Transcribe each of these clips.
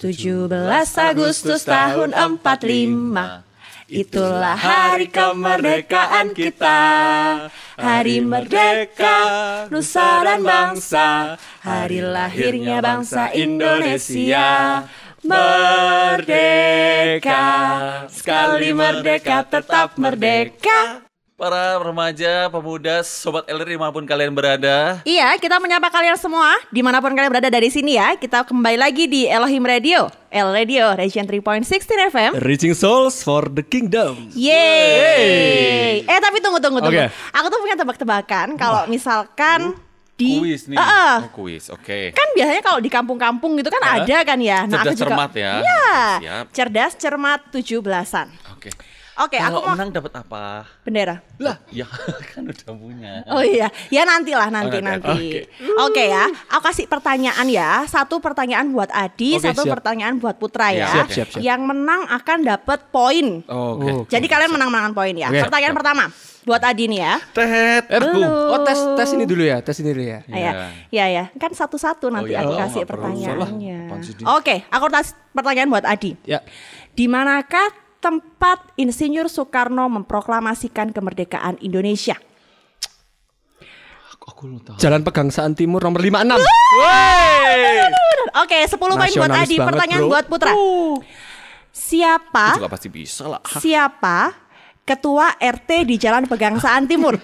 17 Agustus tahun 45 Itulah hari kemerdekaan kita. Hari merdeka Nusa dan bangsa. Hari lahirnya bangsa Indonesia. Merdeka. Sekali merdeka tetap merdeka Para remaja, pemuda, sobat LR di mana pun kalian berada Iya, kita menyapa kalian semua di mana pun kalian berada dari sini ya. Kita kembali lagi di Elohim Radio, El Radio, Region 3.16 FM. Reaching souls for the kingdom. Yeay. Eh tapi tunggu tunggu tunggu. Oke. Aku tuh punya tebak-tebakan kalau misalkan di Kuis nih Heeh. Oh, Kuis, oke Kan biasanya kalau di kampung-kampung gitu kan ada kan ya. Cerdas cermat ya. Iya. Siap. Cerdas cermat 17-an. Oke Oke, aku Kalau mau menang dapat apa? bendera. Lah Ya kan udah punya Oh iya, ya nantilah nanti Oh, nanti. nanti. Oke ya, aku kasih pertanyaan ya. Satu pertanyaan buat Adi, Oke, satu siap. pertanyaan buat Putra ya. Siap, siap, siap. Yang menang akan dapat poin. Oh, Oke. Jadi kalian menang-menangan poin ya. Oke, pertanyaan pertama buat Adi nih ya. Tet Eh, Belum. Oh, tes tes ini dulu ya, tes ini dulu ya. Ah, Ya, ya, ya. Kan satu-satu nanti iya. aku Oh, kasih perlu. pertanyaannya. Oke, aku kasih pertanyaan buat Adi. Ya. Di manakah tempat Insinyur Soekarno memproklamasikan kemerdekaan Indonesia? Aku, tahu Jalan Pegangsaan Timur nomor 56. Oke, 10 poin buat Adi. banget, Pertanyaan bro. buat Putra. Siapa Aku juga pasti bisa lah siapa ketua RT di Jalan Pegangsaan Timur?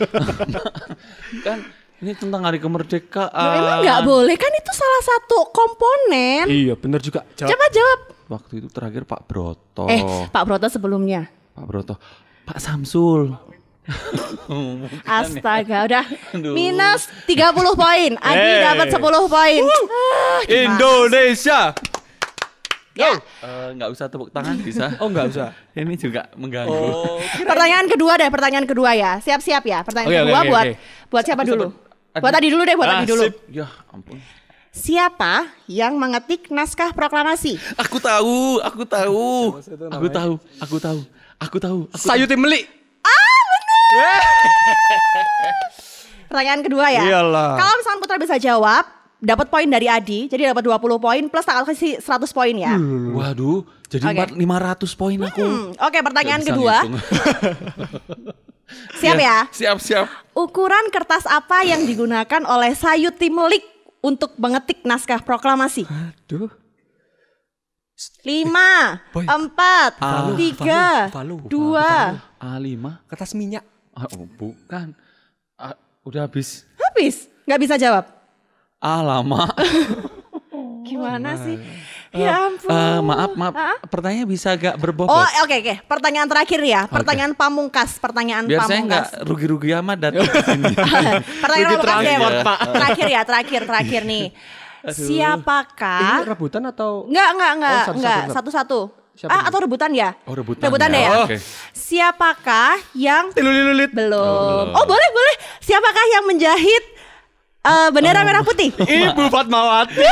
Kan ini tentang hari kemerdekaan Loh, emang nggak boleh kan itu salah satu komponen. iya, bener juga. Jawab. Coba jawab. Waktu itu terakhir Pak Broto Eh, Pak Broto sebelumnya. Pak Broto Pak Samsul Astaga, udah Aduh. minus 30 poin. Adi Hey. dapat 10 poin. Ah, gimana? Indonesia. Ya. Eh, nggak usah tepuk tangan bisa Oh, enggak usah. ini juga mengganggu Oh. Pertanyaan kedua deh, pertanyaan kedua ya. Siap-siap ya. Pertanyaan oke, kedua oke, buat oke. buat siapa dulu? Buat Adi dulu deh, buat Ah, Adi dulu. sip. ya ampun Siapa yang mengetik naskah proklamasi? aku tahu aku tahu aku tahu aku tahu aku tahu aku Sayuti Meli. Pertanyaan kedua ya. Iyalah. Kalau misalnya Putra bisa jawab, dapat poin dari Adi, jadi dapat 20 poin plus tak kasih 100 poin ya. Waduh, jadi lima ratus poin aku. Hmm, Oke, pertanyaan Nggak bisa kedua. Siap ya? Siap, siap. Ukuran kertas apa yang digunakan oleh Sayuti Melik untuk mengetik naskah proklamasi? Aduh. Lima, Boy. empat, Valu, tiga, valu, valu, dua. A5. Kertas minyak. Ah, oh, bukan. Ah, udah habis. Habis, nggak bisa jawab. Ah, lama. Gimana sih? Ya ampun. Eh, maaf, maaf. Hah? Pertanyaannya bisa agak berbobot. Oh, oke oke. Pertanyaan terakhir ya. Pertanyaan pamungkas. Pertanyaan Biar saya pamungkas. nggak rugi-rugi amat datang ke sini. Pertanyaan Rugi pamungkas deh. transport, Pak. Terakhir ya, terakhir, terakhir nih. Ini Siapakah? rebutan atau Enggak, enggak, enggak, Oh, satu-satu, enggak. satu. Satu-satu. Siapa Ah, atau rebutan ya? Oh, rebutan Rebutan ya. ya. Oh, oke. Siapakah yang Tilulilulit. belum? Oh, boleh, boleh. Siapakah yang menjahit eh, bendera merah putih? Ibu Fatmawati.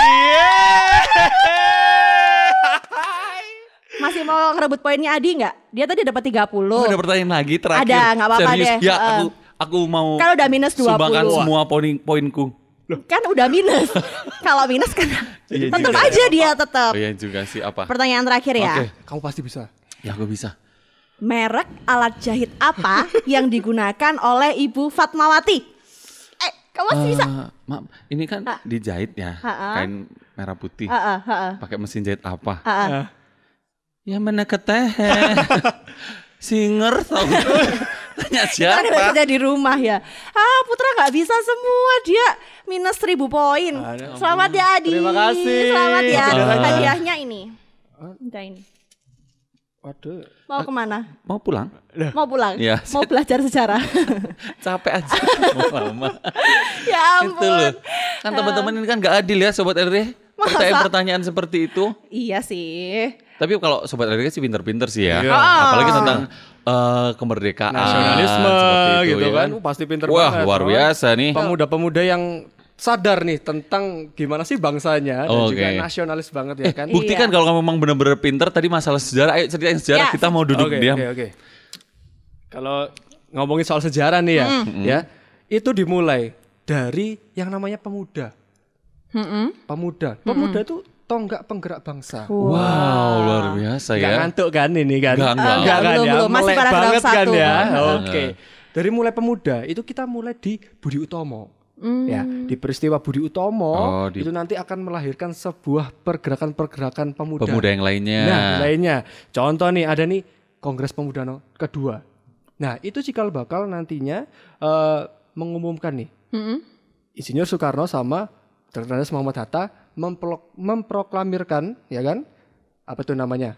Masih mau ngerebut poinnya Adi nggak? Dia tadi dapat 30. Oh, ada pertanyaan lagi terakhir. Ada, nggak apa-apa deh. Ya, Heeh. aku aku mau Kan udah minus 20. sumbangkan semua poin poinku. Kan udah minus. Kalau minus kan Iya tetap aja dia tetap. Oh iya juga sih apa? Pertanyaan terakhir ya. Oke. Kamu pasti bisa. Ya aku bisa. Merek alat jahit apa yang digunakan oleh Ibu Fatmawati? Eh, kamu masih bisa? Eh, maaf, ini kan Ha. dijahit ya, Ha-ha. kain merah putih. Heeh, heeh. Pakai mesin jahit apa? heeh. Ya mana keteh. Singer tau. Tanya siapa? kerja di rumah ya. Ah, Putra nggak bisa semua dia minus 1000 poin. Selamat ya Adi. Terima kasih. Selamat ya. Hadiahnya ini. Udah ini. Waduh. Mau ke mana? Mau pulang? Mau pulang? Iya. Mau belajar sejarah? Capek aja. Mau lama. ya Itu loh. ampun. Kan teman-teman ini kan gak adil ya Sobat RD. Masa? Pertanyaan-pertanyaan seperti itu. Iya sih. Tapi kalau Sobat RD sih pinter-pinter sih ya. Iya. Apalagi tentang eh, kemerdekaan. Nasionalisme seperti itu, gitu ya kan. Pasti pinter Wah banget. luar biasa nih. Pemuda-pemuda yang sadar nih tentang gimana sih bangsanya dan Oke. juga nasionalis banget ya kan. Buktikan Iya. kalau kamu memang benar-benar pinter tadi masalah sejarah. Ayo ceritain sejarah. Ya. Kita mau duduk Oke, diam. Oke, oke. Kalau ngomongin soal sejarah nih ya, ya itu dimulai dari yang namanya pemuda. Pemuda, pemuda itu tonggak penggerak bangsa. Wow, luar biasa ya. ngantuk kan ini kan? Nggak, nggak. Nggak, kan belum, ya? belum. Masih Melek paragraf banget kan satu. ya. Heeh. Oke. Dari mulai pemuda itu kita mulai di Budi Utomo. Ya, di peristiwa Budi Utomo Oh, di- itu nanti akan melahirkan sebuah pergerakan-pergerakan pemuda. Pemuda yang lainnya. Nah, lainnya. Contoh nih ada nih Kongres Pemuda no- kedua. Nah, itu cikal bakal nantinya eh, mengumumkan nih. Insinyur Soekarno sama Dr. Muhammad Hatta memproklamirkan, ya kan? Apa itu namanya?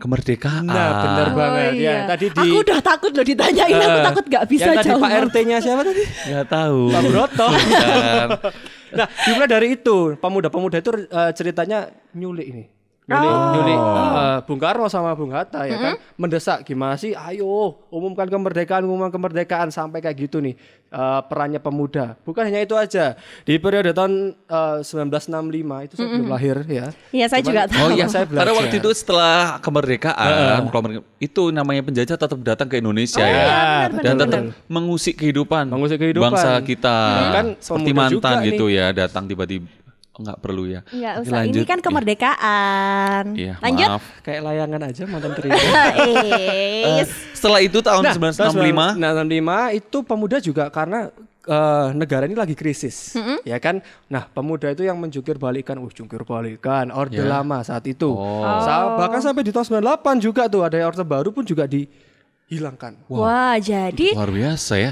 Kemerdekaan. Nah, benar Oh, banget iya. ya. Tadi di Aku udah takut loh ditanyain, aku Eh, takut gak bisa yang tadi jawab. Pak RT-nya siapa tadi? Nggak tahu. Pak Broto. Bukan. nah, dimulai dari itu, pemuda-pemuda itu eh, ceritanya nyulik ini. Nyulik, nyulik eh, Bung Karno sama Bung Hatta ya kan mendesak gimana sih? Ayo umumkan kemerdekaan, umumkan kemerdekaan sampai kayak gitu nih eh, perannya pemuda. Bukan hanya itu aja. Di periode tahun eh, 1965 itu saya belum lahir ya. Iya, saya juga tahu. Oh iya, saya belajar. Karena waktu itu setelah kemerdekaan, kemer- itu namanya penjajah tetap datang ke Indonesia Oh, ya. iya, benar, dan benar, tetap mengusik kehidupan, Mengusik kehidupan. bangsa kita. Kan Seperti pemuda juga mantan nih. gitu ya, datang tiba-tiba oh, nggak perlu ya. Iya, Oke, usah. Ini kan kemerdekaan. Iya, Lanjut. maaf. Kayak layangan aja mantan terindah. Eh, Setelah itu tahun 1965 Nah, 65 itu pemuda juga karena eh, negara ini lagi krisis, ya kan? Nah, pemuda itu yang menjungkir balikan, uh jungkir balikan, orde Ya. lama saat itu. Oh. Sa- bahkan sampai di tahun 98 juga tuh ada orde baru pun juga dihilangkan. Wah, jadi luar biasa ya.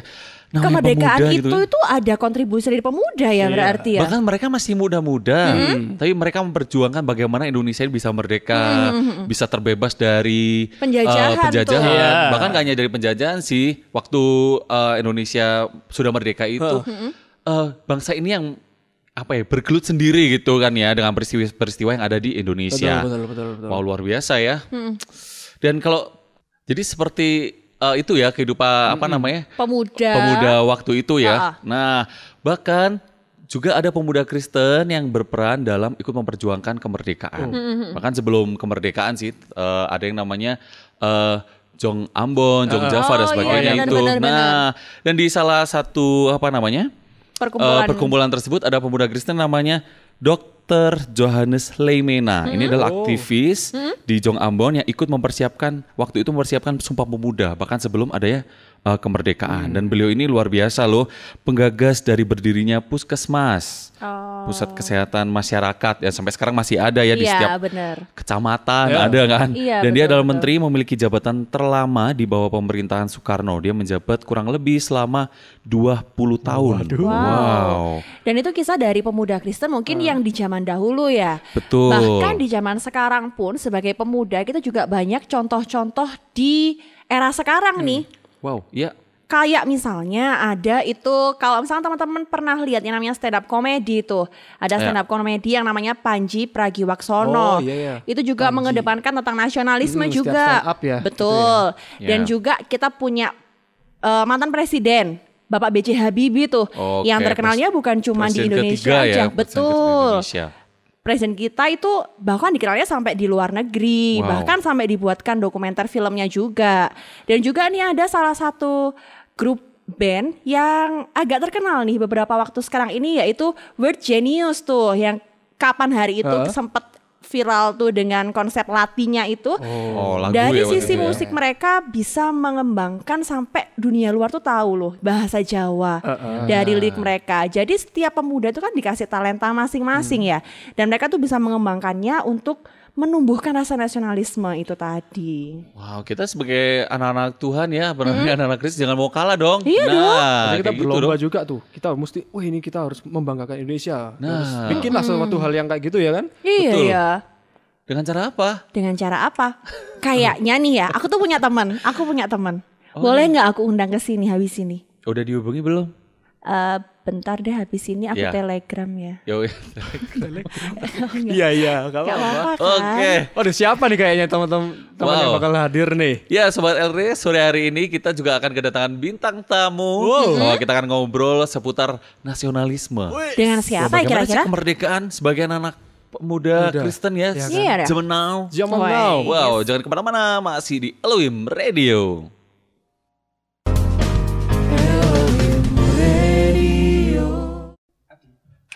Namanya kemerdekaan pemuda itu gitu. itu ada kontribusi dari pemuda ya berarti ya. Bahkan mereka masih muda-muda, tapi mereka memperjuangkan bagaimana Indonesia bisa merdeka, bisa terbebas dari eh, Penjajahan tuh. penjajahan. Iya. Bahkan gak hanya dari penjajahan sih. Waktu eh, Indonesia sudah merdeka itu, eh, bangsa ini yang apa ya bergelut sendiri gitu kan ya dengan peristiwa-peristiwa yang ada di Indonesia. Betul, betul, betul, betul. Wow luar biasa ya. Dan kalau jadi seperti eh, itu ya kehidupan apa namanya Pemuda. pemuda waktu itu ya. Ah. Nah, bahkan juga ada pemuda Kristen yang berperan dalam ikut memperjuangkan kemerdekaan. Bahkan sebelum kemerdekaan sih eh, ada yang namanya eh, Jong Ambon, Jong Java dan Oh, sebagainya iya, itu. benar, benar, nah, dan di salah satu apa namanya? Perkumpulan. Eh, perkumpulan tersebut ada pemuda Kristen namanya Dr. Johannes Leimena. Ini adalah aktivis di Jong Ambon yang ikut mempersiapkan waktu itu mempersiapkan Sumpah Pemuda bahkan sebelum adanya eh, kemerdekaan. Dan beliau ini luar biasa loh, penggagas dari berdirinya Puskesmas. Oh. Pusat Kesehatan Masyarakat ya sampai sekarang masih ada ya di Iya, setiap benar. kecamatan Ya. ada kan. Iya, Dan dia betul, adalah betul. menteri memiliki jabatan terlama di bawah pemerintahan Soekarno. Dia menjabat kurang lebih selama 20 tahun. Wow. Dan itu kisah dari pemuda Kristen mungkin yang di zaman dahulu ya. Betul. Bahkan di zaman sekarang pun sebagai pemuda kita juga banyak contoh-contoh di era sekarang nih. Wow, ya. Kayak misalnya ada itu kalau misalnya teman-teman pernah lihat yang namanya stand up comedy itu. Ada Ya. stand up comedy yang namanya Panji Pragiwaksono. Oh, iya, iya. Itu juga mengedepankan tentang nasionalisme Hmm, juga. stand up ya, Betul. gitu ya. Dan Ya. juga kita punya eh, mantan presiden Bapak B.J. Habibie tuh Oke, yang terkenalnya bukan cuma di Indonesia aja. ya, ketiga Betul. Indonesia. Presiden kita itu bahkan dikenalnya sampai di luar negeri, Wow. bahkan sampai dibuatkan dokumenter filmnya juga. Dan juga nih ada salah satu grup band yang agak terkenal nih beberapa waktu sekarang ini yaitu Word Genius tuh yang kapan hari itu Hah? sempat viral tuh dengan konsep latinya itu. Oh, lagu Dari ya sisi ya. musik mereka bisa mengembangkan sampai dunia luar tuh tahu loh bahasa Jawa dari lirik mereka. Jadi setiap pemuda itu kan dikasih talenta masing-masing Hmm. ya. Dan mereka tuh bisa mengembangkannya untuk menumbuhkan rasa nasionalisme itu tadi. Wow, kita sebagai anak-anak Tuhan ya, benar anak-anak Kristus jangan mau kalah dong. Iya nah, dong. Kita gitu berlomba dong. juga tuh. Kita mesti, wah ini kita harus membanggakan Indonesia. Nah. Harus bikinlah sesuatu hal yang kayak gitu ya kan? Iya Betul. ya. Dengan cara apa? Dengan cara apa? Kayaknya nih ya, aku tuh punya teman. Aku punya teman. Oh, Boleh iya. nggak aku undang ke sini habis ini? Udah dihubungi belum? Eh, bentar deh habis ini aku Iya. telegram ya. Ya, weh. Iya iya, Gak apa-apa kan? Oke. Waduh siapa nih kayaknya teman-teman teman yang Wow. bakal hadir nih? Ya Sobat LR, sore hari ini kita juga akan kedatangan bintang tamu. Wow. Oh, kita akan ngobrol seputar nasionalisme. Dengan siapa ya kira-kira? kemerdekaan sebagai anak pemuda Muda. Kristen ya? Iya kan? Iya. Zaman now. Zaman now. Wow, jangan ke mana-mana, masih di Elohim Radio.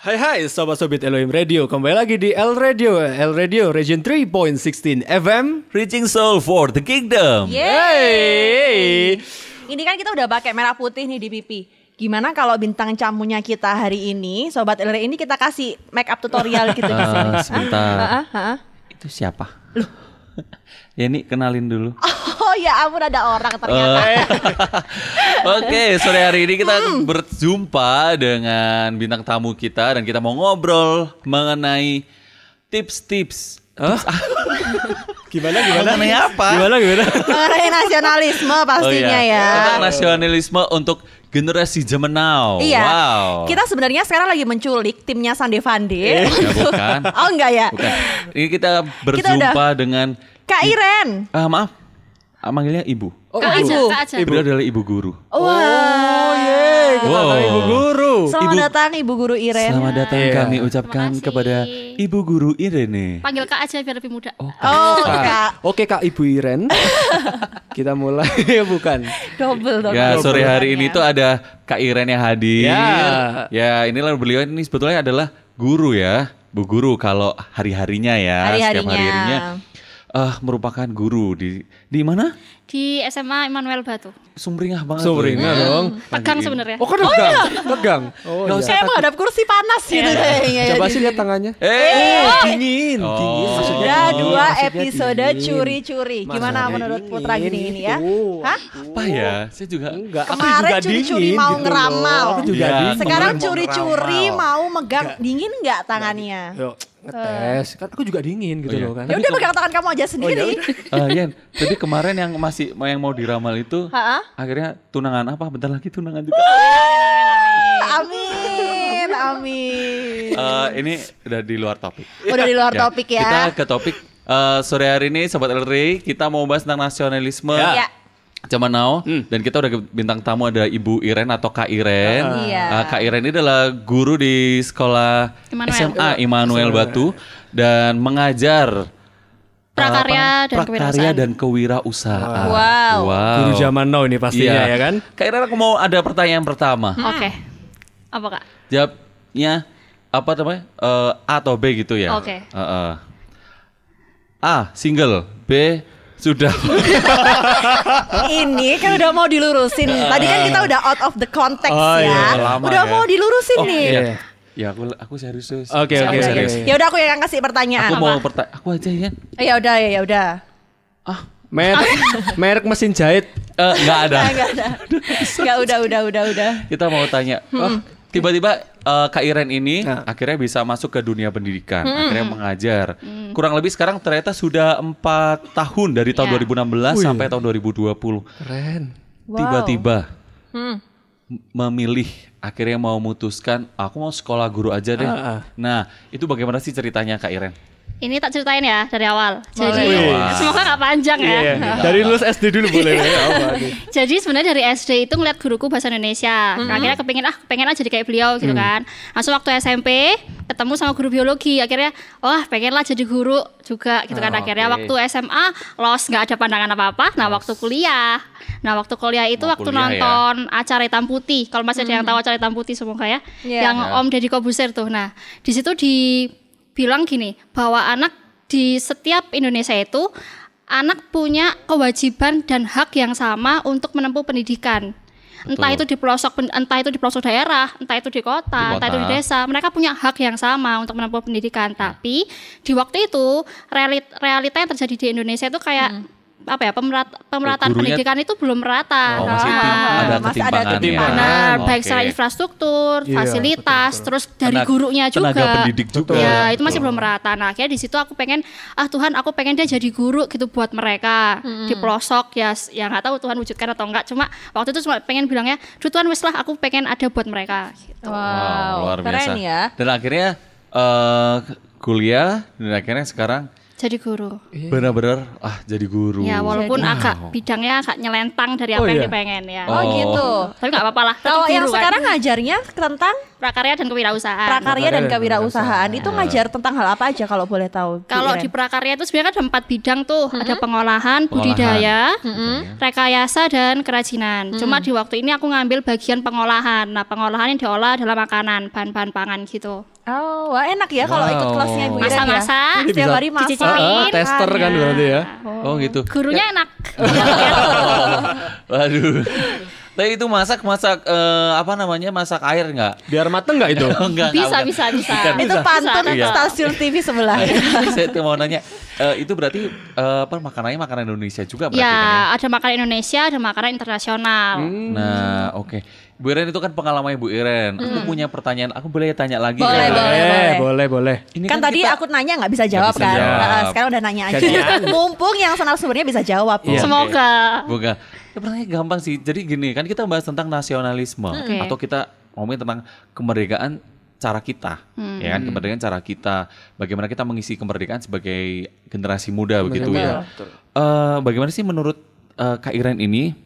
Hai hai Sobat Sobit Elohim Radio Kembali lagi di L Radio L Radio Region 3.16 FM Reaching Soul for the Kingdom. Hey Ini kan kita udah pakai merah putih nih di pipi. Gimana kalau bintang tamunya kita hari ini, sobat LR ini kita kasih make up tutorial gitu di sini. Eh, sebentar. Hah? Itu siapa? ya ini kenalin dulu. Oh ya ampun ada orang ternyata. Eh. Oke, sore hari ini kita berjumpa dengan bintang tamu kita dan kita mau ngobrol mengenai tips-tips. Gimana gimana Mengenai apa? Gimana gimana Mengenai nasionalisme pastinya Oh, iya. ya. Tentang nasionalisme untuk generasi zaman now. Iya. Wow. Kita sebenarnya sekarang lagi menculik timnya Sande Vande. Ya, bukan. oh enggak ya? Bukan. Ini kita berjumpa dengan Kak Iren. ah maaf. Ah, manggilnya ibu. Oh, Kak ibu. Ibu. Kak aja. Ibu adalah ibu guru. Wah. Oh ye Kita Wow. ibu guru Selamat Ibu- datang Ibu Guru Iren. Selamat datang Iya. kami ucapkan kepada Ibu Guru Irene. Panggil Kak aja biar lebih muda. Oh, Ah, Kak. Oke Kak Ibu Iren Kita mulai Bukan Double dong. Ya sore hari ya. ini tuh ada Kak Iren yang hadir. Ya. Ya inilah beliau ini sebetulnya adalah guru ya, Bu Guru kalau hari-harinya ya, setiap Hari-harinya. Eh, merupakan guru di di mana? Di SMA Immanuel Batu. Sumringah banget. Sumringah ini. dong. Tegang sebenarnya. Oh kan tegang Tegang Oh Nggak iya. Kayak menghadap kursi panas gitu kayaknya. Coba sih lihat tangannya Eh, Dingin Oh. Dingin Maksudnya Sudah dua episode curi-curi. Gimana Maksudnya menurut dingin Putra gini ini ya? Hah? apa ya? Saya juga Enggak, aku Kemarin juga curi-curi dingin mau gitu ngeramal. Aku juga Iya. dingin. Sekarang curi-curi mau megang dingin nggak tangannya? Yuk, ngetes. Kan aku juga dingin gitu Oh, iya. loh kan. Ya udah pegang tangan kamu aja sendiri. Eh, Yen, tapi kemarin yang masih yang mau diramal itu Ha-ha. akhirnya tunangan apa? Bentar lagi tunangan juga. Amin, amin. Eh, ini udah di luar topik. Udah di luar topik ya. Kita ke topik eh, sore hari ini Sobat LRI kita mau bahas tentang nasionalisme. Ya. Zaman now dan kita udah bintang tamu ada Ibu Iren atau Kak Iren. Iya. Eh, Kak Iren ini adalah guru di sekolah Immanuel. SMA Immanuel Batu dan mengajar eh, Prakarya apa? dan prakarya kewirausahaan. dan kewirausahaan. Wow. Guru zaman now ini pastinya Iya. ya kan. Kak Iren aku mau ada pertanyaan pertama. Oke. Apa Kak? Jawabnya apa namanya? Eh, A atau B gitu ya? Oke. Eh, eh. A single, B sudah. Ini kan udah mau dilurusin. Tadi kan kita udah out of the context Oh, ya. iya, lama udah ya. mau dilurusin nih. iya. Iya. Ya aku aku serius. Oke, Aku oke, oke, serius. Ya udah aku yang kasih pertanyaan. Aku mau pertanyaan. Aku aja ya. Ya udah ya ya udah. Ah, Merek, merek mesin jahit. eh, nggak ada. Enggak enggak ada. Enggak udah udah udah udah. Kita mau tanya. Oh, tiba-tiba eh, Kak Iren ini Nah. akhirnya bisa masuk ke dunia pendidikan, akhirnya mengajar. Kurang lebih sekarang ternyata sudah empat tahun dari tahun Ya. 2016 Wih. sampai tahun 2020. Keren. Wow. Tiba-tiba Hmm. m- memilih akhirnya mau memutuskan aku mau sekolah guru aja deh. Ah. Nah, itu bagaimana sih ceritanya Kak Iren? Ini tak ceritain ya dari awal. Jadi Wih. semoga nggak panjang ya. Iya. Dari lulus SD dulu boleh ya. Jadi sebenarnya dari SD itu ngeliat guruku bahasa Indonesia. Akhirnya kepengin ah pengen aja jadi kayak beliau gitu kan. Langsung waktu SMP ketemu sama guru biologi. Akhirnya wah pengen lah jadi guru juga gitu kan. Ah, Akhirnya oke. waktu SMA los nggak ada pandangan apa-apa. Nah waktu kuliah, nah waktu kuliah itu Mau waktu kuliah ya. nonton acara hitam putih. Kalau masih ada yang tahu acara hitam putih semoga ya. Iya. Yang Ya. Om Deddy Kobuser tuh. Nah di situ dibilang gini bahwa anak di setiap Indonesia itu anak punya kewajiban dan hak yang sama untuk menempuh pendidikan. Entah Betul. itu di pelosok entah itu di pelosok daerah, entah itu di kota, Di entah itu di kota. desa, mereka punya hak yang sama untuk menempuh pendidikan. Tapi di waktu itu realit, realita yang terjadi di Indonesia itu kayak apa ya pemerat- pemerataan Gurunya- pendidikan itu belum merata. Oh, masih Ah, ada masih ada ketimpangannya. ketimpangan. Benar, Oh, baik secara infrastruktur, Iya, fasilitas, betul, terus dari Tenaga- gurunya juga. tenaga pendidik juga. Ya, itu Betul. masih belum merata. Nah, akhirnya di situ aku pengen ah Tuhan, aku pengen dia jadi guru gitu buat mereka di pelosok ya ya nggak tahu Tuhan wujudkan atau enggak. Cuma waktu itu cuma pengen bilangnya, "Duh Tuhan wes lah, aku pengen ada buat mereka." Gitu. Wow, luar keren biasa. ya. Dan akhirnya eh, kuliah dan akhirnya sekarang Jadi guru. benar-benar ah jadi guru. Ya, walaupun Jadi- agak bidangnya agak nyelentang dari apa Oh, yang iya. dia pengen ya. Oh, Oh. gitu. Tapi nggak apa-apa lah. Kalau yang guru kan. sekarang ngajarnya tentang prakarya dan kewirausahaan. Prakarya dan Prakarya dan kewirausahaan itu ngajar tentang hal apa aja kalau boleh tahu? Kalau di prakarya itu sebenarnya kan ada empat bidang tuh, ada pengolahan, budidaya, rekayasa dan kerajinan. Cuma di waktu ini aku ngambil bagian pengolahan. Nah, pengolahan yang diolah adalah makanan, bahan-bahan pangan gitu. Oh, wah enak ya kalau ikut Wow. kelasnya Bu Iren ya. Masa-masa, Ini Setiap hari masak. dicicipin. Ah, ah, tester kan berarti ya. Oh gitu. gurunya enak. Waduh. Tapi itu masak masak eh, apa namanya masak air nggak? Biar mateng nggak itu? enggak, enggak, bisa, bukan. bisa, bisa. Bukan. Itu pantun Iya. stasiun TV sebelah. Saya tuh mau nanya, eh, itu berarti eh, apa makanannya makanan Indonesia juga berarti kan ya? Ya, ada makanan Indonesia, ada makanan internasional. Nah, oke. Bu Iren itu kan pengalamannya Bu Iren. Aku punya pertanyaan, aku boleh tanya lagi Boleh, nggak? boleh. Eh, boleh, boleh. Ini kan, tadi kita- aku nanya nggak bisa jawab bisa kan. jawab. Nah, sekarang udah nanya aja. Mumpung yang narasumbernya bisa jawab. Iya. Semoga. Bukan. Ya, pertanyaan gampang sih. Jadi gini, kan kita bahas tentang nasionalisme Oke. atau kita ngomongin tentang kemerdekaan cara kita, ya kan kemerdekaan cara kita, bagaimana kita mengisi kemerdekaan sebagai generasi muda begitu ya. Eh, bagaimana sih menurut eh, Kak Iren ini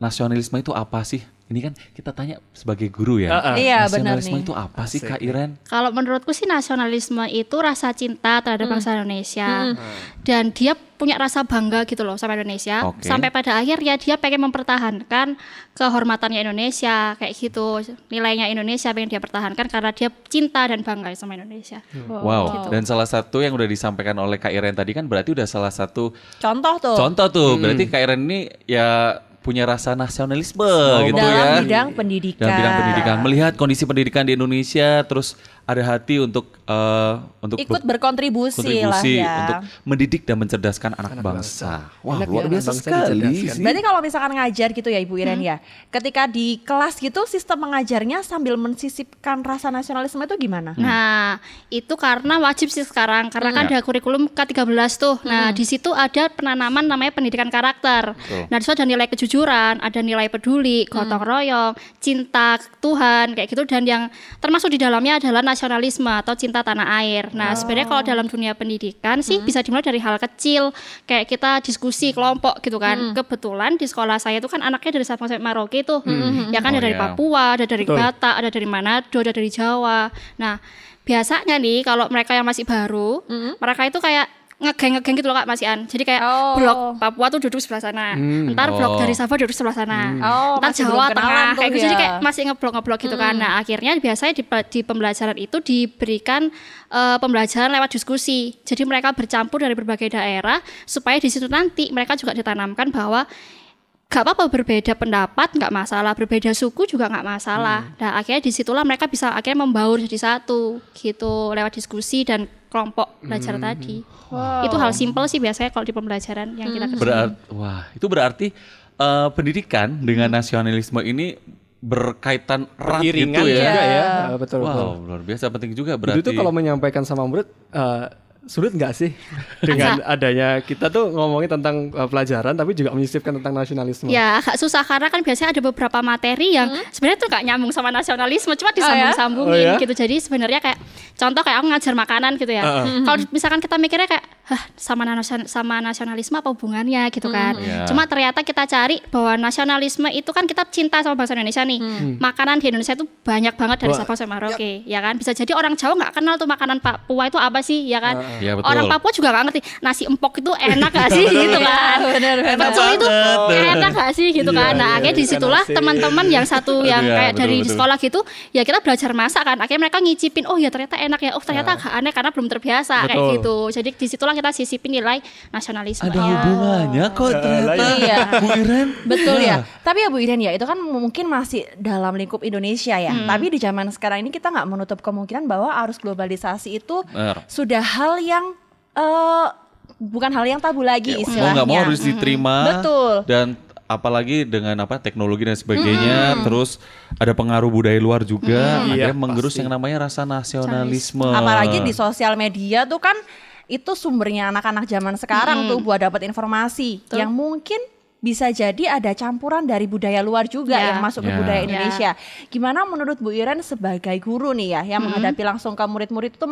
nasionalisme itu apa sih? Ini kan kita tanya sebagai guru ya. Ah. Iya, benar nasionalisme nih. itu apa sih Kak Iren? Kalau menurutku sih nasionalisme itu rasa cinta terhadap bangsa Indonesia dan dia punya rasa bangga gitu loh sama Indonesia. Oke. Sampai pada akhir ya dia pengen mempertahankan kehormatannya Indonesia kayak gitu. Nilainya Indonesia pengen dia pertahankan karena dia cinta dan bangga sama Indonesia. Wow. Dan salah satu yang udah disampaikan oleh Kak Iren tadi kan berarti udah salah satu Contoh tuh. Contoh tuh, berarti Kak Iren ini ya punya rasa nasionalisme gitu dalam ya. bidang pendidikan. Dalam bidang pendidikan, melihat kondisi pendidikan di Indonesia, terus ada hati untuk eh, untuk Ikut ber- berkontribusi lah ya. untuk mendidik dan mencerdaskan anak, bangsa. Wah, Enak luar biasa bangsa sekali sih. Berarti kalau misalkan ngajar gitu ya Ibu Iren ya, ketika di kelas gitu sistem mengajarnya sambil mensisipkan rasa nasionalisme itu gimana? Nah, itu karena wajib sih sekarang karena kan ada kurikulum K13 tuh. Nah, di situ ada penanaman namanya pendidikan karakter. Nah, di situ ada nilai kejujuran, ada nilai peduli, gotong royong, cinta Tuhan kayak gitu dan yang termasuk di dalamnya adalah nasionalisme atau cinta tanah air. Nah, sebenarnya kalau dalam dunia pendidikan sih bisa dimulai dari hal kecil kayak kita diskusi kelompok gitu kan. Kebetulan di sekolah saya itu kan anaknya dari Sabang sampai Merauke tuh. Ya kan Oh, ada dari iya. Papua, ada dari Betul. Batak, ada dari Manado, ada dari Jawa. Nah, biasanya nih kalau mereka yang masih baru, mereka itu kayak ngegeng-ngegeng gitu loh Kak Mas Ian. Jadi kayak Oh. blok Papua tuh duduk sebelah sana. Ntar blok Oh. dari Sabah duduk sebelah sana. Oh, Ntar masih Jawa tengah tuh kayak gitu. Jadi ya. kayak masih ngeblok-ngeblok gitu kan. Nah, akhirnya biasanya di, di pembelajaran itu diberikan eh, pembelajaran lewat diskusi. Jadi mereka bercampur dari berbagai daerah supaya di situ nanti mereka juga ditanamkan bahwa gak apa-apa berbeda pendapat nggak masalah. Berbeda suku juga nggak masalah. Nah akhirnya di situlah mereka bisa akhirnya membaur jadi satu gitu. Lewat diskusi dan kelompok belajar tadi. Itu hal simpel sih biasanya kalau di pembelajaran yang kita kerjain. Berarti, wah, itu berarti eh, pendidikan dengan nasionalisme ini berkaitan erat gitu ya. ya. Ah, Betul, betul. Wow, luar biasa penting juga Itu berarti. tuh kalau menyampaikan sama murid eh, sulit nggak sih dengan adanya kita tuh ngomongin tentang eh, pelajaran tapi juga menyisipkan tentang nasionalisme. Ya agak susah karena kan biasanya ada beberapa materi yang sebenarnya tuh gak nyambung sama nasionalisme cuma disambung-sambungin Oh ya? gitu. Jadi sebenarnya kayak contoh kayak aku ngajar makanan gitu ya. Kalau misalkan kita mikirnya kayak Hah, sama nasion- sama nasionalisme apa hubungannya gitu kan. Iya. Cuma ternyata kita cari bahwa nasionalisme itu kan kita cinta sama bangsa Indonesia nih. Makanan di Indonesia itu banyak banget dari. Sabang sampai Merauke, ya kan? Bisa jadi orang Jawa nggak kenal tuh makanan Papua itu apa sih, ya kan? Iya, betul. Orang Papua juga nggak ngerti nasi empok itu enak gak sih gitu kan. Pecel itu enak gak sih gitu Iya, kan. Nah, iya, akhirnya di situlah asin. teman-teman yang satu yang Iya, kayak betul, dari betul. sekolah gitu, ya kita belajar masak kan. Akhirnya mereka ngicipin, oh ya ternyata enak ya. Oh ternyata agak aneh karena belum terbiasa kayak gitu. Jadi di situlah kita sisipin nilai nasionalisme. Ada hubungannya kok ternyata. Iya. Bu Iren. Betul Iya. ya. Tapi ya Bu Iren ya, itu kan mungkin masih dalam lingkup Indonesia ya. Tapi di zaman sekarang ini kita nggak menutup kemungkinan bahwa arus globalisasi itu Benar. sudah hal yang eh, bukan hal yang tabu lagi mau istilahnya. nggak mau harus diterima Betul. dan apalagi dengan apa teknologi dan sebagainya terus ada pengaruh budaya luar juga Iya, ada menggerus pasti. yang namanya rasa nasionalisme Apalagi di sosial media tuh kan itu sumbernya anak-anak zaman sekarang tuh buat dapat informasi yang mungkin bisa jadi ada campuran dari budaya luar juga Ya. yang masuk ke Ya. budaya Ya. Indonesia. Gimana menurut Bu Iren sebagai guru nih ya yang menghadapi langsung ke murid-murid itu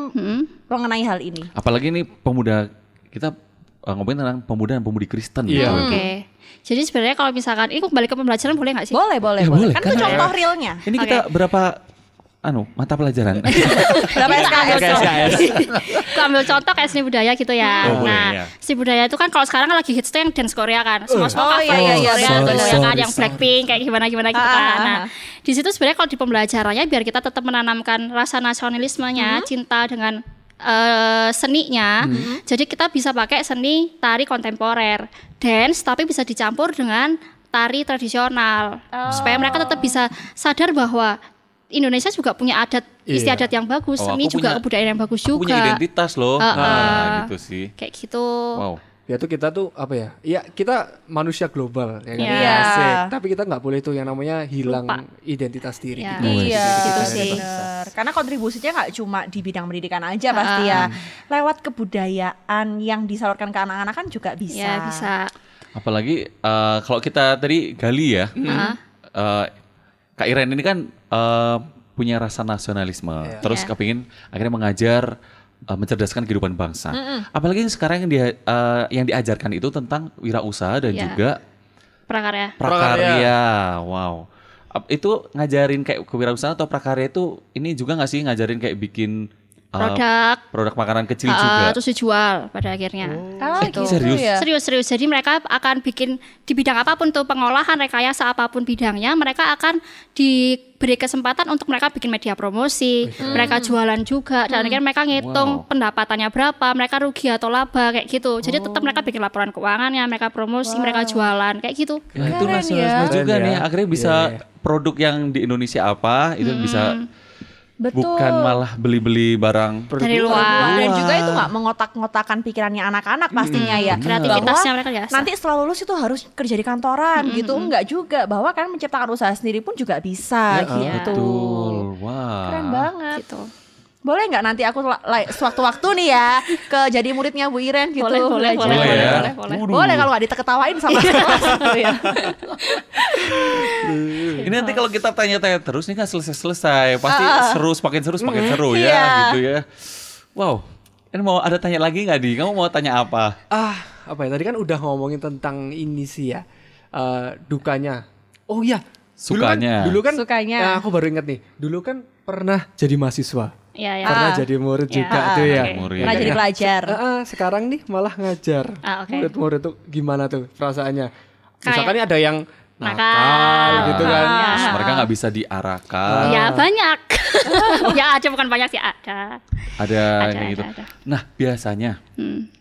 mengenai hal ini? apalagi ini pemuda kita uh, ngomongin tentang pemuda dan pemudi Kristen Iya. gitu. Oke. Jadi sebenarnya kalau misalkan ini kembali ke pembelajaran boleh nggak sih? Boleh, boleh, Ya, boleh. boleh, Kan itu karena- contoh realnya. ini kita berapa anu mata pelajaran. Berapa SKS? SKS. Aku ambil contoh kayak seni budaya gitu ya. Oh, nah, ya. seni budaya itu kan kalau sekarang kan lagi hits tuh yang dance Korea kan. Semua semua Oh, iya, iya, iya, Korea sorry, ya kan sorry, yang sorry. Blackpink kayak gimana gimana gitu Ah, kan. ah, Nah, ah. di situ sebenarnya kalau di pembelajarannya biar kita tetap menanamkan rasa nasionalismenya, Hmm. cinta dengan eh, seninya. Hmm. Jadi kita bisa pakai seni tari kontemporer, dance tapi bisa dicampur dengan tari tradisional supaya mereka tetap bisa sadar bahwa Indonesia juga punya adat Iya. istiadat yang bagus, Oh, seni juga punya- kebudayaan yang bagus juga. punya identitas loh. Ah, Nah, ah. gitu sih. Kayak gitu. Wow. Ya tuh kita tuh apa ya? Ya kita manusia global ya kan. Iya. Asik. Tapi kita nggak boleh tuh yang namanya hilang Lupa. identitas diri. Ya. kita. Iya, Gitu sih. bener. Karena kontribusinya nggak cuma di bidang pendidikan aja pasti ya. Lewat kebudayaan yang disalurkan ke anak-anak kan juga bisa. Ya bisa. Apalagi eh, kalau kita tadi gali ya, Ah. eh, Kak Iren ini kan eh, punya rasa nasionalisme, terus Iya. kepingin akhirnya mengajar eh, mencerdaskan kehidupan bangsa. Apalagi sekarang yang dia eh, yang diajarkan itu tentang wirausaha dan Iya. juga Prakarya. prakarya. Wow. Itu ngajarin kayak kewirausahaan atau prakarya itu ini juga nggak sih ngajarin kayak bikin eh, Produk produk makanan kecil ah, juga? terus dijual pada akhirnya. Oh, Gitu. Serius? ya. Serius serius. Jadi mereka akan bikin di bidang apa pun tuh pengolahan rekayasa apa pun bidangnya, mereka akan diberi kesempatan untuk mereka bikin media promosi, mereka jualan juga dan akhirnya mereka ngitung Wow. pendapatannya berapa, mereka rugi atau laba kayak gitu. Jadi tetap mereka bikin laporan keuangannya, mereka promosi, mereka jualan kayak gitu. Ya, itu nasionalisme ya. juga Keren nih. ya. Akhirnya bisa Iya, iya. produk yang di Indonesia apa itu bisa Betul. bukan malah beli-beli barang. Dari luar. dan juga itu nggak mengotak-ngotakan pikirannya anak-anak pastinya ya. Kreativitasnya mereka biasa. Nanti setelah lulus itu harus kerja di kantoran gitu, enggak juga. Bahwa kan menciptakan usaha sendiri pun juga bisa Ya, gitu. Betul. Wah. Keren banget. Gitu. Boleh nggak nanti aku la- la- sewaktu-waktu nih ya ke jadi muridnya Bu Iren gitu. Boleh, boleh, boleh, Boleh ya? boleh, boleh. Waduh. Boleh kalau nggak diteketawain sama salah satu ya. Ini nanti kalau kita tanya-tanya terus nih kan selesai-selesai. Pasti seru, semakin seru, semakin seru ya Iya. gitu ya. Wow. Ini mau ada tanya lagi nggak di? Kamu mau tanya apa? Ah, apa ya? Tadi kan udah ngomongin tentang ini sih ya. eh, dukanya. Oh iya. Dulu kan- Sukanya. Dulu kan, Sukanya. Nah, aku baru inget nih. Dulu kan pernah jadi mahasiswa. Ya, ya. Pernah Ah. jadi murid Ya, juga ah, tuh ya. Murid. Pernah jadi pelajar. Ah, ah, sekarang nih malah ngajar. Ah, oke. Murid-murid tuh gimana tuh perasaannya? Kayak- Misalkan nih ada yang nakal, Nakal. gitu kan. Terus mereka nggak bisa diarahkan. Ya banyak. ya ada bukan banyak sih ada. Ada, Ada, ada, gitu. ada. Nah, biasanya Hmm.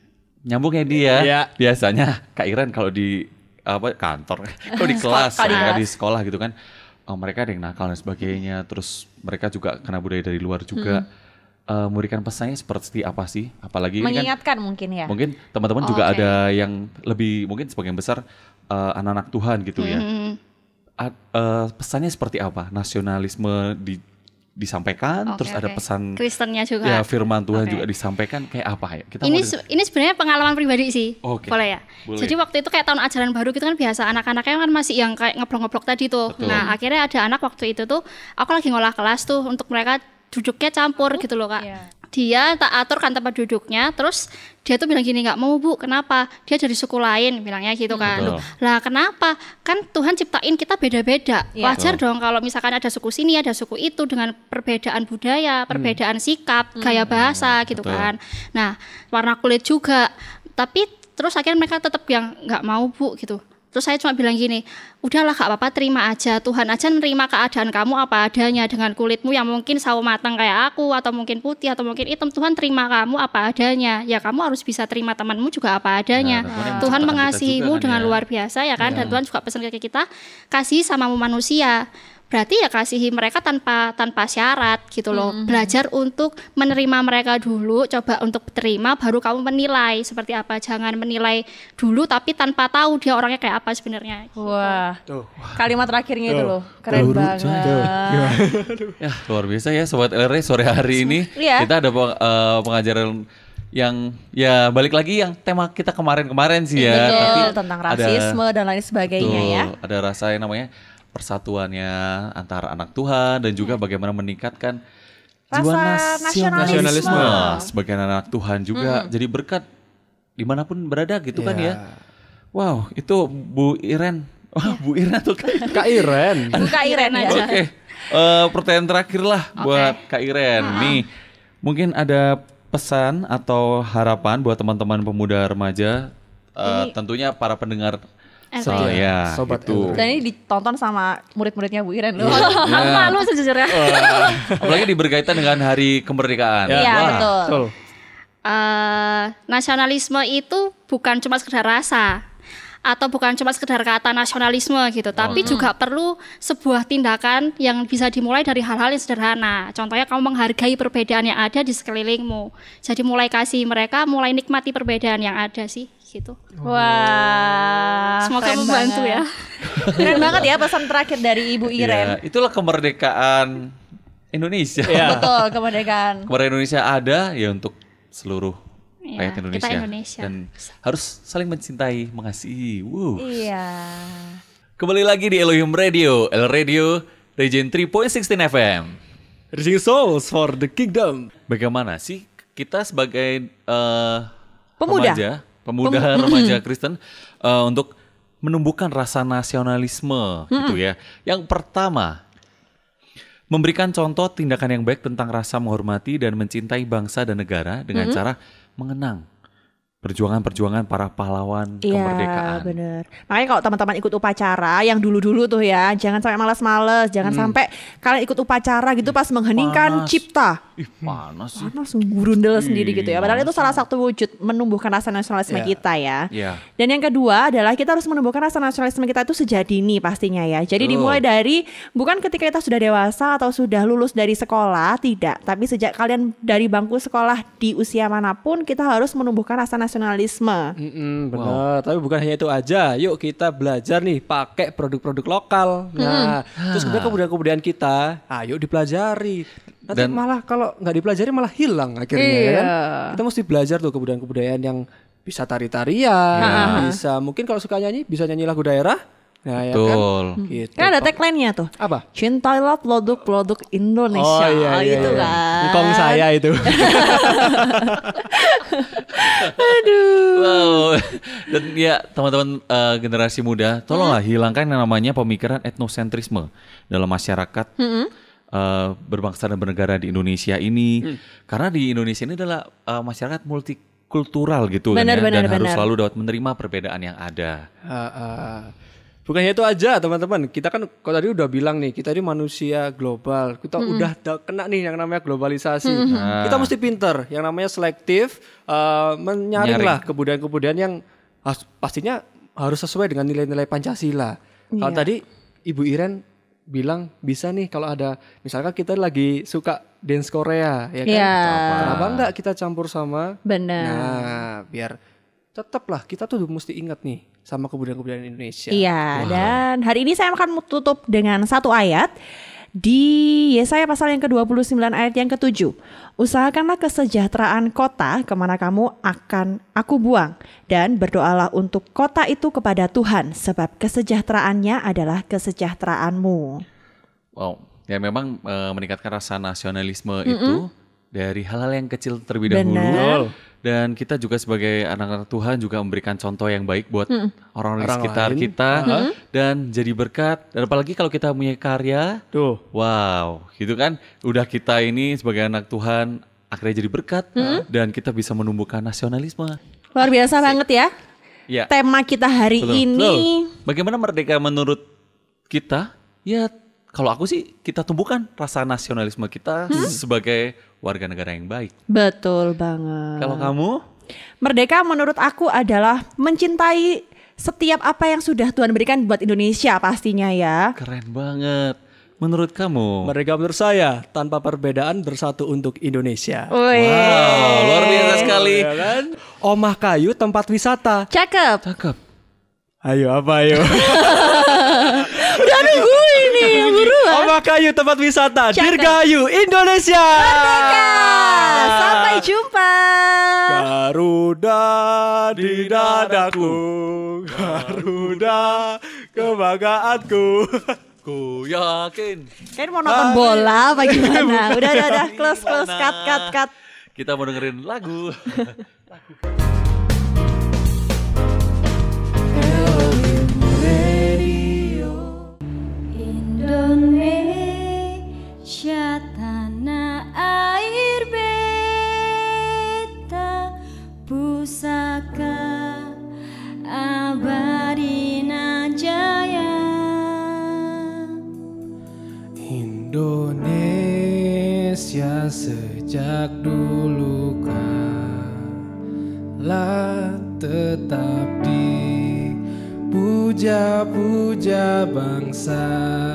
nyambung ya dia. Iya. Biasanya Kak Iren kalau di apa kantor, kalau di kelas, Kalau di di sekolah gitu kan, oh, mereka ada yang nakal dan sebagainya. Terus mereka juga kena budaya dari luar juga. Eh, memberikan pesannya seperti apa sih? Apalagi kan Mengingatkan mungkin ya. mungkin teman-teman Oh, juga oke. ada yang lebih mungkin sebagian besar eh, anak-anak Tuhan gitu ya. Hmm. A- eh, pesannya seperti apa? Nasionalisme di, disampaikan, Oke, terus ada oke. pesan Kristennya juga. ya firman Tuhan Oke. juga disampaikan kayak apa ya? Kita ini mau se- ini sebenarnya pengalaman pribadi sih Oke. boleh ya Boleh. jadi waktu itu kayak tahun ajaran baru gitu kan biasa anak-anaknya kan masih yang kayak ngeblok-ngeblok tadi tuh Betul. nah akhirnya ada anak waktu itu tuh aku lagi ngolah kelas tuh untuk mereka duduknya campur gitu loh kak Iya. Dia tak atur kan tempat duduknya terus dia tuh bilang gini nggak mau bu. Kenapa? Dia dari suku lain bilangnya gitu kan. Betul. Lah kenapa? Kan Tuhan ciptain kita beda-beda. Iya. wajar dong kalau misalkan ada suku sini ada suku itu dengan perbedaan budaya perbedaan sikap gaya bahasa gitu Betul. kan. Nah warna kulit juga. Tapi terus akhirnya mereka tetap yang nggak mau bu gitu terus saya cuma bilang gini udahlah gak apa-apa terima aja. Tuhan aja nerima keadaan kamu apa adanya dengan kulitmu yang mungkin sawo matang kayak aku atau mungkin putih atau mungkin hitam. Tuhan terima kamu apa adanya. Ya kamu harus bisa terima temanmu juga apa adanya. Nah, Tuhan kita mengasihimu kan dengan ya. luar biasa ya kan? Dan Tuhan juga pesan ke kita kasih sama manusia berarti ya kasihi mereka tanpa tanpa syarat gitu loh belajar untuk menerima mereka dulu coba untuk terima baru kamu menilai seperti apa jangan menilai dulu tapi tanpa tahu dia orangnya kayak apa sebenarnya Wah, Tuh. kalimat terakhirnya itu Tuh. loh, keren Tuh. banget. Tuh. Ya luar biasa ya Sobat LR sore hari ini Iya. kita ada eh, pengajaran yang ya balik lagi yang tema kita kemarin-kemarin sih ya. Betul, Tapi tentang ada- rasisme dan lain sebagainya ya. Betul, Ada rasa yang namanya persatuannya antara anak Tuhan dan juga bagaimana meningkatkan jiwa nasionalisme, nasionalisme. sebagai anak Tuhan juga jadi berkat di mana pun berada gitu kan Ya. ya. Wow itu Bu Iren, Wah Bu Iren tuh. Kak Iren. Buka Iren Iren aja. Oke. Eh, pertanyaan terakhir lah buat Kak Iren. Nih, mungkin ada pesan atau harapan buat teman-teman pemuda remaja, eh, tentunya para pendengar LRD. saya, Sobat gitu. Dan ini ditonton sama murid-muridnya Bu Iren loh. Malu sejujurnya. Apalagi diberkaitan dengan Hari Kemerdekaan. Iya, Wah, betul. Betul. Eh, nasionalisme itu bukan cuma sekedar rasa atau bukan cuma sekedar kata nasionalisme gitu, tapi juga perlu sebuah tindakan yang bisa dimulai dari hal-hal yang sederhana. Contohnya kamu menghargai perbedaan yang ada di sekelilingmu. Jadi mulai kasih mereka mulai nikmati perbedaan yang ada sih gitu. Wah. Semoga keren membantu banget. ya. Keren banget ya pesan terakhir dari Ibu Iren. itulah kemerdekaan Indonesia. Iya. Betul, kemerdekaan. Kemerdekaan Indonesia ada ya untuk seluruh Iya, rakyat kita Indonesia. Indonesia. dan harus saling mencintai, mengasihi. Wuh. Iya. Kembali lagi di Elohim Radio, El Radio Region 3.16 FM. Reaching souls for the kingdom. Bagaimana sih kita sebagai eh, Pemuda. remaja, pemuda remaja Kristen eh, untuk menumbuhkan rasa nasionalisme gitu ya. Yang pertama, memberikan contoh tindakan yang baik tentang rasa menghormati dan mencintai bangsa dan negara dengan cara mengenang perjuangan-perjuangan para pahlawan Iya, kemerdekaan. bener. Makanya kalau teman-teman ikut upacara yang dulu-dulu tuh ya, jangan sampai malas-males, jangan sampai kalian ikut upacara gitu pas mengheningkan panas. cipta. Ih, panas sih. Panas gurundel sendiri gitu ya. Padahal itu salah satu wujud menumbuhkan rasa nasionalisme Iya. kita ya. Iya. Dan yang kedua adalah kita harus menumbuhkan rasa nasionalisme kita itu sejak dini pastinya ya. Jadi Betul. dimulai dari bukan ketika kita sudah dewasa atau sudah lulus dari sekolah, tidak. Tapi sejak kalian dari bangku sekolah di usia mana pun kita harus menumbuhkan rasa nasionalisme. Mm-mm, benar, tapi bukan hanya itu aja. Yuk kita belajar nih pakai produk-produk lokal. Nah, terus kemudian kebudayaan-kebudayaan kita, ayo dipelajari. Nanti Dan- malah kalau nggak dipelajari malah hilang akhirnya ya Iya. kan. Kita mesti belajar tuh kebudayaan-kebudayaan yang bisa tari-tarian, bisa mungkin kalau suka nyanyi bisa nyanyi lagu daerah. Nah, ya kan? Betul. Gitu. Kan ada tagline-nya tuh. Apa? Cintailah produk-produk Indonesia Oh iya, iya, gitu iya. kan. Engkong saya itu. Wow. Dan ya teman-teman eh, generasi muda, tolonglah hilangkan yang namanya pemikiran etnosentrisme dalam masyarakat eh, berbangsa dan bernegara di Indonesia ini. Karena di Indonesia ini adalah eh, masyarakat multikultural gitu kan Benar, ya, benar, dan harus benar. selalu dapat menerima perbedaan yang ada. Ah, ah. Bukan hanya itu aja teman-teman. Kita kan kalau tadi udah bilang nih, kita ini manusia global. Kita udah da- kena nih yang namanya globalisasi. Kita mesti pinter, yang namanya selektif, eh, menyaring Nyaring. lah kebudayaan-kebudayaan yang pastinya harus sesuai dengan nilai-nilai Pancasila. Kalau tadi Ibu Iren bilang bisa nih kalau ada misalkan kita lagi suka dance Korea ya kan. Iya. Kenapa enggak kita campur sama Benar. Nah, biar tetaplah kita tuh mesti ingat nih sama kebudayaan-kebudayaan Indonesia. Iya, dan hari ini saya akan tutup dengan satu ayat di Yesaya pasal yang ke-29 ayat yang ke-7. Usahakanlah kesejahteraan kota ke mana kamu akan aku buang dan berdoalah untuk kota itu kepada Tuhan sebab kesejahteraannya adalah kesejahteraanmu. Wow, ya memang eh, meningkatkan rasa nasionalisme itu dari hal-hal yang kecil terlebih dahulu. Benar. Dan kita juga sebagai anak-anak Tuhan juga memberikan contoh yang baik buat orang-orang di sekitar lain. kita dan jadi berkat. Dan apalagi kalau kita punya karya, Tuh. wow, gitu kan? Udah kita ini sebagai anak Tuhan akhirnya jadi berkat dan kita bisa menumbuhkan nasionalisme. Luar biasa banget ya. Ya. Tema kita hari Betul. ini Bagaimana merdeka menurut kita? Ya, kalau aku sih kita tumbuhkan rasa nasionalisme kita sebagai warga negara yang baik. betul banget. Kalau kamu? Merdeka menurut aku adalah mencintai setiap apa yang sudah Tuhan berikan buat Indonesia pastinya ya. Keren banget. Menurut kamu? Mereka menurut saya tanpa perbedaan bersatu untuk Indonesia. Wow, luar biasa sekali. Ya kan? Omah kayu tempat wisata. Cakep. Cakep. Ayo apa ayo? Udah nunggu ini buruan. Omah kayu tempat wisata. Cakep. Dirgahayu Indonesia. Sampai jumpa. Garuda di dadaku. Garuda kebanggaanku. Ku yakin. Kayaknya mau nonton bola apa gimana? Udah, udah, udah. Close, close, cut, cut, cut. Kita mau dengerin lagu. Indonesia tanah air beta pusaka abadi najaya. Indonesia sejak dulu kala tetap dipuja-puja bangsa.